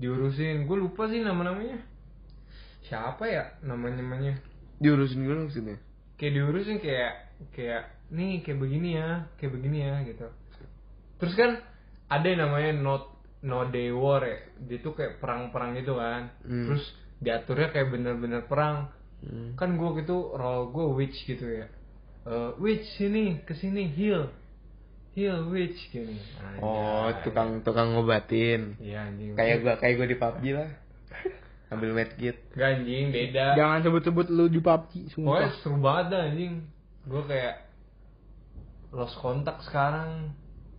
Diurusin. Gue lupa sih nama namanya siapa ya namanya namanya diurusin gue maksudnya. kayak diurusin kayak kayak nih kayak begini ya kayak begini ya gitu. Terus kan ada yang namanya not no day war ya. Dia tuh kayak perang-perang gitu kan. Hmm. terus diaturnya kayak bener-bener perang. Hmm. kan gue gitu role gue witch gitu ya Eh, witch sini ke sini heal heal witch gini Anjay. Oh, tukang tukang ngobatin. iya anjing Kayak gua kayak gua di PUBG lah. Ambil medkit. Gak anjing beda Jangan sebut-sebut lu di PUBG, pokoknya sumpah. seru banget dah anjing gue kayak lost kontak sekarang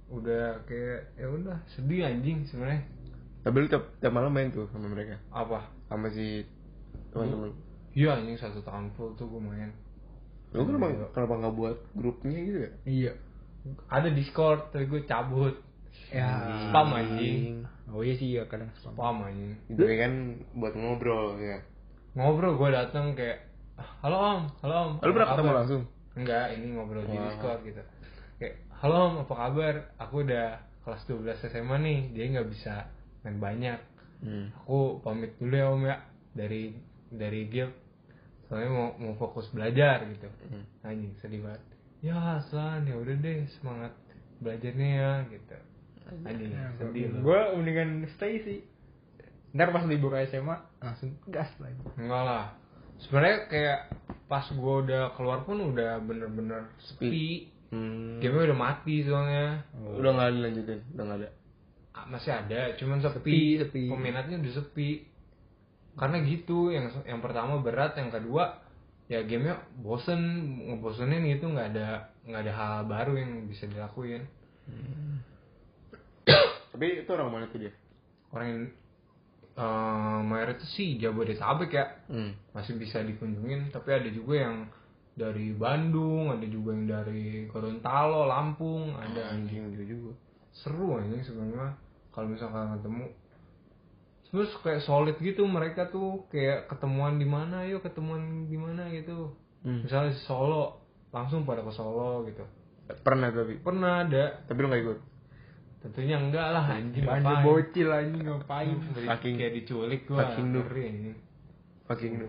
udah kayak ya udah sedih anjing sebenarnya Tapi lu tiap, tiap malam main tuh sama mereka. apa Sama si teman-teman. iya anjing satu tahun full tuh gue main Lu kenapa kenapa nggak buat grupnya gitu ya? Iya. ada discord tapi gue cabut Ya. spam anjing Oh iya sih ya kadang spam. spam anjing Itu kan buat ngobrol ya. ngobrol gue datang kayak halo om halo om Lu apa pernah ketemu kabar?" langsung? enggak ini ngobrol di discord gitu kayak halo om apa kabar aku udah kelas 12 SMA nih dia nggak bisa main banyak Hmm. aku pamit dulu ya om ya dari dari guild soalnya mau mau fokus belajar gitu. Hmm. anjing sedih banget. Ya Aslan ya udah deh semangat belajarnya ya gitu. Anjing. Sedih loh. Gue mendingan stay sih. Ntar pas libur SMA langsung gas lagi. enggak lah. Sebenarnya kayak pas gue udah keluar pun udah bener-bener sepi. Hmm. game udah mati soalnya. Udah nggak dilanjutin, udah nggak ada. Ah, masih ada cuman sepi, Sepi, sepi. peminatnya udah sepi karena gitu yang yang pertama berat yang kedua ya gamenya bosen ngebosenin gitu nggak ada nggak ada hal baru yang bisa dilakuin Tapi itu orang mana tuh dia? orang yang eh, mayoritas sih Jabodetabek ya Hmm. masih bisa dikunjungin tapi ada juga yang dari Bandung ada juga yang dari Gorontalo Lampung ada Anjing dia juga. seru anjing sebenarnya kalau misalkan ketemu terus kayak solid gitu mereka tuh kayak ketemuan di mana yuk ketemuan di mana gitu Hmm. misalnya di Solo langsung pada ke Solo gitu Pernah tapi. pernah ada Tapi lu nggak ikut. tentunya enggak lah anjing ngapain bocil anjing ngapain. Beri- Fucking- kayak diculik gua fucking noob. anjing Fucking lu.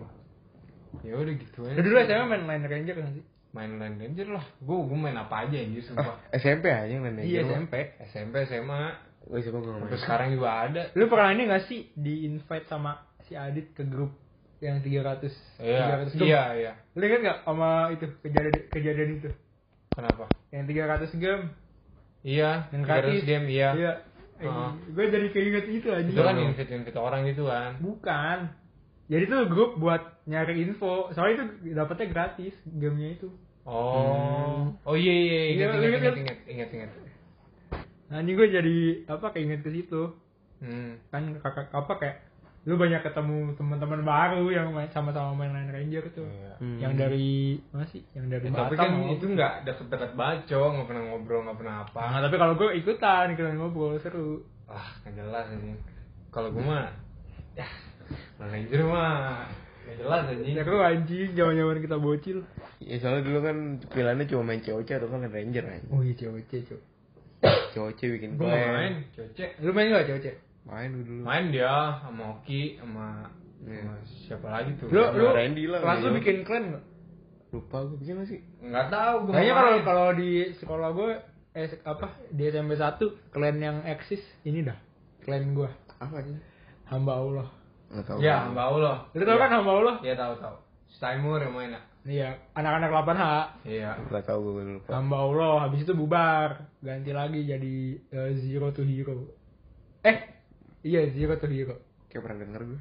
ya udah gitu aja Lu dulu SMA main Line Ranger kan sih? main Line Ranger lah gua gua main apa aja anjir sumpah Ah, SMP aja yang lain Iya SMP. SMP SMA Nggak sampai main. sekarang juga ada Lu pernah ini gak sih di invite sama si Adit ke grup yang 300 Iya, 300 gem. iya, iya. Lu inget gak sama itu kejadian kejadian itu? Kenapa? Yang 300 game. Iya, Yang 300 gratis. game, iya. Iya. Heeh. gue jadi keinget itu aja. Itu kan invite-invite orang gitu kan. Bukan. Jadi tuh grup buat nyari info. Soalnya itu dapetnya gratis gamenya itu. Oh. Oh iya iya, Iya, ingat lu ingat ingat ingat ingat ingat ingat. Nah ini gue jadi apa keinget ke situ. Hmm. Kan kakak apa kayak lu banyak ketemu teman-teman baru yang main sama-sama main Line Ranger tuh. Iya. Hmm. Yang dari mana sih? Yang dari Eh, tapi Batam kan mau. itu nggak deket-deket bacok, nggak pernah ngobrol, nggak pernah apa. Nah, tapi kalau gue ikutan, ikutan ngobrol seru. Ah, nggak jelas ini. Kalau gue mah, ya, manajer mah nggak jelas anjing. Seru anjing, zaman-zaman kita bocil. Ya soalnya dulu kan pilihannya cuma main COC atau kan Ranger aja. Oh iya cewek cewek. COC bikin Gue clan. main, cocek. Lu main gak cewek Main dulu. Main dia sama Oki, sama, Iya. sama siapa lagi tuh? Lu lu Randy lah, kelas lu iya. bikin klan gak? Lupa gue bikin sih? Nggak tahu. Gue Kayaknya kalau kalau di sekolah gue eh apa di SMP 1 klan yang eksis ini dah klan gue Apa aja? hamba Allah. Nggak tahu. Ya, Mbak Allah. Lu tau kan hamba Allah? Iya tahu tahu. Stymur yang main ya? Iya, anak-anak 8H. Iya. Nggak tahu gue lupa. Hamba Allah, habis itu bubar, ganti lagi jadi eh, Zero to Hero. Eh, iya Zero to Hero. Kayak pernah denger gue.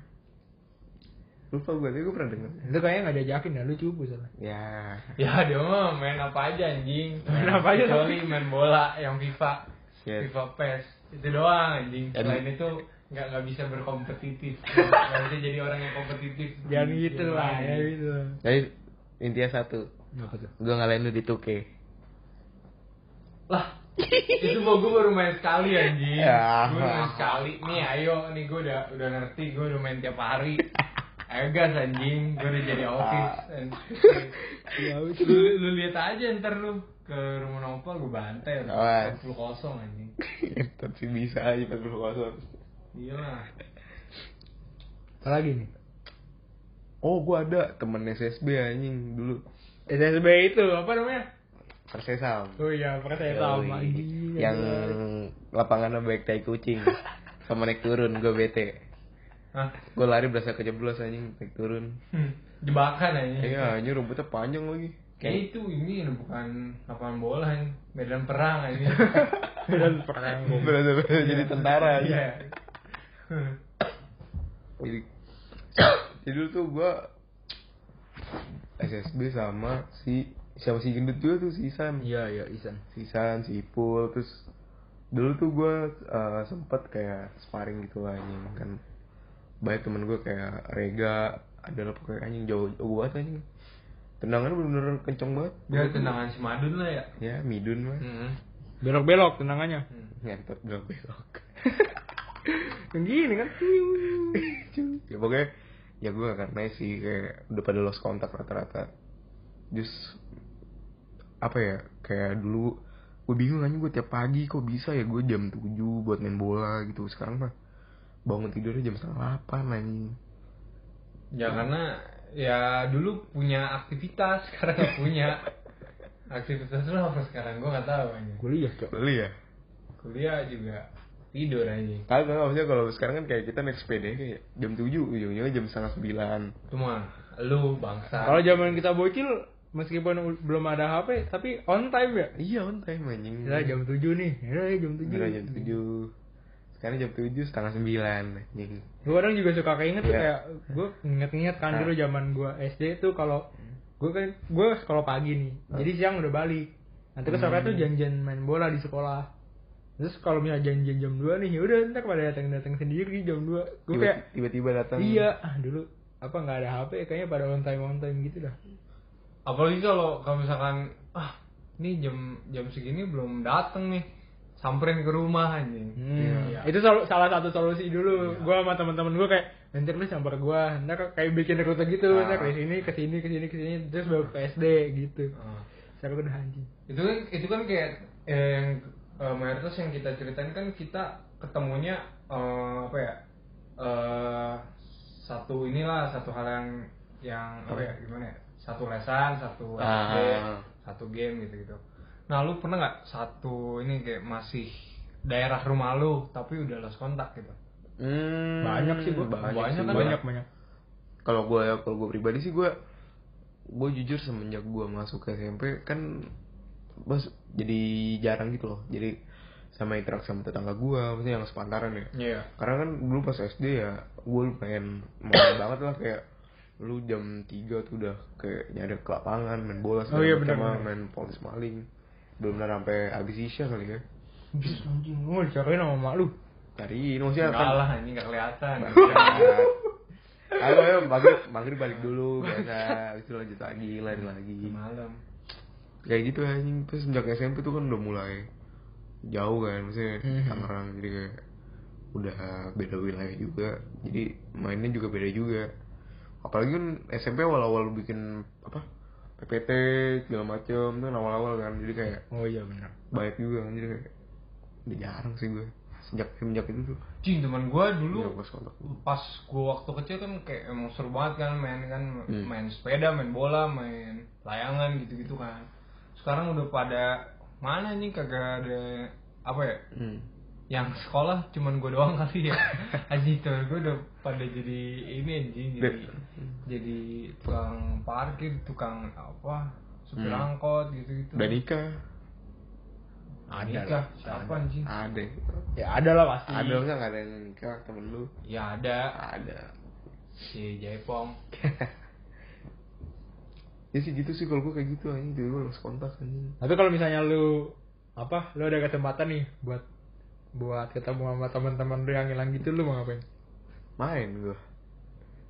Lupa gue, tapi gue pernah denger. Itu kayaknya nggak diajakin ya, lu cupu salah. Ya. Ya dia mah main apa aja anjing. Main apa aja, Kecuali main bola yang FIFA. Yes. FIFA PES. Itu doang anjing. Dan- Selain itu nggak nggak bisa berkompetitif. Nggak bisa jadi orang yang kompetitif. Jangan gitu lah, ya gitu. Jadi intinya satu. Gue ngalahin lu di 2K. Lah, itu gua gue baru main sekali anjing. Ya. Gue main sekali. Nih ayo, nih gue udah udah ngerti, gue udah main tiap hari. Ayo gas anjing, gue udah jadi autis. Ya lu, lu lihat aja ntar lu ke rumah Nopal gue bantai Awas. 40 kosong anjing. Tapi bisa aja 40 kosong. Iya lah. Apa lagi nih? Oh, gue ada temen SSB anjing dulu. SSB itu apa namanya? Persesam. Oh iya, Yoi. anjing. Yang lapangannya baik tai kucing. Sama naik turun gue bete. Hah? Gue lari berasa kejeblos anjing naik turun. Hmm, jebakan anjing. Iya, anjing rumputnya panjang lagi. Kayak itu ini bukan lapangan bola ini, medan perang anjing. dan perang. Jadi tentara aja. Iya. Jadi, jadi dulu tuh gue SSB sama si siapa si gendut juga tuh si Isan. Iya, iya, Isan. Si Isan, si Ipul, terus dulu tuh gue uh, sempet kayak sparring gitu lah anjing kan banyak temen gue kayak Rega adalah pokoknya anjing jauh jauh banget anjing tendangannya bener-bener kenceng banget Dia tendangan si Madun lah ya. ya midun mah Hmm. Belok-belok tendangannya. Hmm. ngentot belok belok Yang gini kan. ya pokoknya ya gue gak karena sih kayak udah pada lost kontak rata-rata just apa ya kayak dulu gue bingung aja gue tiap pagi kok bisa ya gue jam 7 buat main bola gitu sekarang mah bangun tidurnya jam setengah delapan anjing Ya karena ya dulu punya aktivitas, sekarang nggak punya. Aktivitas lu apa sekarang? Gue nggak tahu anjing. Kuliah, Cok. ya Kuliah juga tidur anjing. kagak maksudnya kalau sekarang kan kayak kita naik sepeda kayak jam 7 ujung-ujungnya jam setengah sembilan Itu mah lu bangsa. Kalau zaman kita bocil meskipun belum ada HP tapi on time ya. iya on time anjing Ya jam 7 nih. Ya jam 7. Beneran jam 7 sekarang jam 7 setengah sembilan anjing Gue kadang juga suka keinget tuh Iya. kayak gue inget-inget kan Nah. dulu zaman gue SD tuh kalau gue kan gue sekolah pagi nih. Jadi siang udah balik. Nanti ke sore Hmm. tuh janjian main bola di sekolah. Terus kalau misalnya janjian jam 2 nih, ya udah ntar pada datang-datang sendiri jam 2. Gue kayak tiba-tiba datang iya, ah dulu apa nggak ada HP kayaknya pada on time on time gitu dah. Apalagi kalau kalau misalkan ah ini jam jam segini belum dateng nih, samperin ke rumah anjing. Hmm. Iya. Itu sol- salah satu solusi dulu. Gua sama teman-teman gua kayak nanti lu samper gua, ntar kayak bikin rute gitu, Ah. ntar ke sini, ke sini, ke sini, ke sini, terus baru ke SD gitu. Ah. Sekarang udah anjing. itu kan itu kan kayak eh, yang eh, mayoritas yang kita ceritain kan kita ketemunya eh, apa ya eh satu inilah satu hal yang yang apa ya gimana ya satu lesan satu SD Ah. satu game gitu gitu nah lu pernah nggak satu ini kayak masih daerah rumah lu tapi udah lost kontak gitu Hmm, banyak sih gua. banyak sih kan, gua. banyak banyak. kalau gue kalau gue pribadi sih gue gue jujur semenjak gue masuk ke SMP kan bos jadi jarang gitu loh jadi sama interaksi sama tetangga gue maksudnya yang sepantaran ya Iya. karena kan dulu pas SD ya gue pengen main banget lah kayak lu jam 3 tuh udah kayak nyari ke lapangan main bola Oh iya, macam, benar. main polis maling belum pernah sampai habis isya kali ya Bis anjing, lu dicariin sama mak lu. cari maksudnya kan lah, ini nggak kelihatan. Ayo, ayo, maghrib, maghrib balik dulu, biasa. Itu lanjut lagi, lari lagi. Malam. Kayak gitu anjing. Terus sejak SMP tuh kan udah mulai jauh kan, maksudnya Mhm. Tangerang. Jadi kayak udah beda wilayah juga. Jadi mainnya juga beda juga. Apalagi kan SMP awal-awal bikin apa? PPT segala macem tuh kan awal-awal kan. Jadi kayak Oh iya benar. banyak juga kan. Jadi kayak udah jarang sih gue. Sejak semenjak itu tuh. Cing, teman gue dulu Iya, pas gue waktu kecil kan kayak emang seru banget kan main kan Hmm. main sepeda main bola main layangan gitu-gitu kan sekarang udah pada mana nih kagak ada apa ya Hmm. yang sekolah cuman gue doang kali ya anjing temen gue udah pada jadi ini anjing jadi jadi tukang parkir tukang apa supir Hmm. angkot gitu-gitu Udah nikah. Ada nikah lah. siapa Ada. anjing Ada. Ya ada lah pasti. Ada nggak nggak ada yang nikah temen lu? ya ada Ada. si Jaipong Ya sih gitu sih kalau gue kayak gitu anjing dulu gue langsung kontak anjing. Tapi kalau misalnya lu apa, lu ada kesempatan nih buat buat ketemu sama teman-teman lu yang hilang gitu lu mau ngapain? Main gue.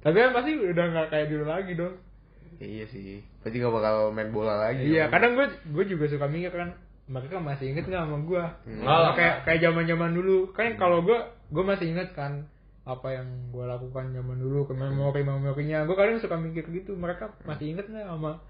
Tapi kan pasti udah nggak kayak dulu lagi dong. Ya, iya sih. Pasti gak bakal main bola lagi. Iya, dong. kadang gue gue juga suka mikir kan mereka masih inget nggak sama gue? Hmm. Kayak kayak zaman zaman dulu kan kalau gue gue masih inget kan apa yang gue lakukan zaman dulu ke memori memorinya gue kadang suka mikir gitu mereka masih inget nggak sama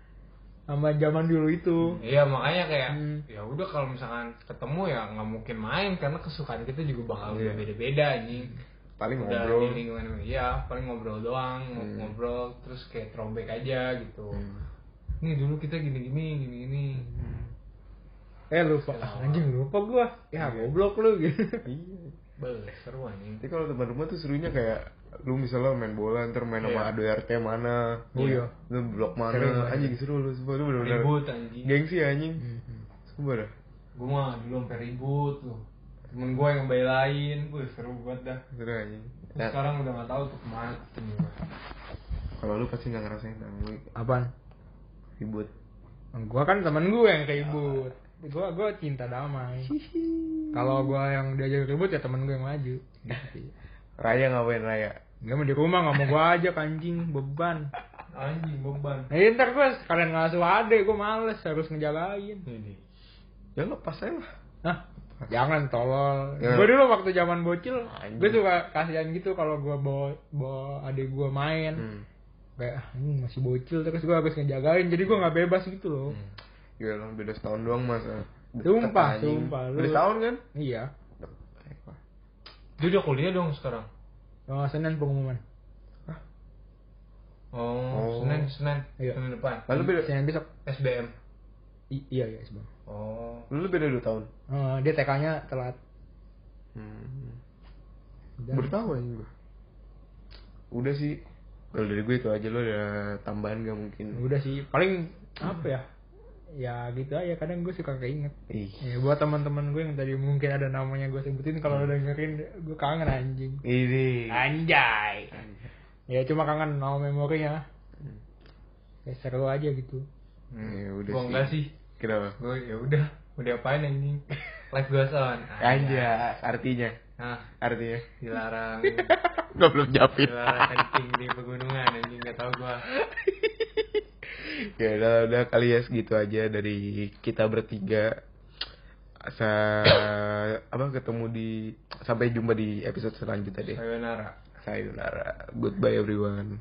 sama zaman dulu itu Iya makanya kayak Hmm. ya udah kalau misalkan ketemu ya nggak mungkin main karena kesukaan kita juga bakal Iya. beda-beda anjing. Paling Udah ngobrol. di lingkungan iya paling ngobrol doang Hmm. ngobrol terus kayak throwback aja gitu. Hmm. Nih dulu kita gini-gini gini-gini. eh lupa anjing lupa gue ya goblok lu gitu Iya. Bel, seru anjing. Tapi kalau teman rumah tuh serunya kayak lu misalnya main bola ntar main sama Iya. ado RT mana Oh iya. lu blok mana banget. anjing seru lu sumpah lu bener-bener Ribut anjing. gengsi anjing Hmm. sumpah dah Gue mah dulu sampai ribut tuh. Temen gue yang ngebelain, gue seru banget dah. seru anjing Nah, Sekarang udah gak tahu tuh ke mana. kalau lu pasti nggak ngerasain lu apaan ribut gue kan temen gue yang ribut gue gue cinta damai kalau gue yang diajak ribut ya temen gue yang maju gitu. Raya ngapain Raya Gak mau di rumah gak mau gue ajak anjing beban Anjing beban. Nah, ntar gue sekalian ngasuh adek, gue males harus ngejagain. Ini. ya lepas aja lah Hah? Jangan tolol. Ya. Gue dulu waktu zaman bocil, Anjing. gue suka kasihan gitu kalau gue bawa bawa adik gue main. hmm. Kayak ah, ini masih bocil terus gue harus ngejagain, jadi gue nggak bebas gitu loh. Gila lah, beda setahun doang mas Deket, Sumpah, sumpah, lu- Beda setahun kan Iya. Dia udah kuliah dong sekarang. Oh, Senin pengumuman. Oh, Oh. Senin, Senin, Iya. Senin depan. Lalu beda Senin besok. SBM. I- iya iya sebang. Oh, Lu beda 2 tahun Oh, dia TK-nya telat. hmm. Udah. Bertahu aja gue Udah sih Kalau dari gue itu aja lo ada tambahan gak mungkin Udah sih, paling apa ya? Ya gitu aja, kadang gue suka keinget. Ih Ya, buat teman-teman gue yang tadi mungkin ada namanya gue sebutin kalau udah dengerin gue kangen anjing. Ini Anjay. Ya cuma kangen sama memorinya. Ya seru aja gitu. Ya udah gua sih enggak sih. Kenapa? Gue ya udah, mau diapain anjing? Life goes on. Anjas artinya Nah, Artinya dilarang Gue belum japit dilarang kencing di pegunungan anjing nggak tahu gua. Ya udah, udah kali ya segitu aja dari kita bertiga Sa apa ketemu di sampai jumpa di episode selanjutnya deh. Sayonara. Sayonara. Goodbye everyone.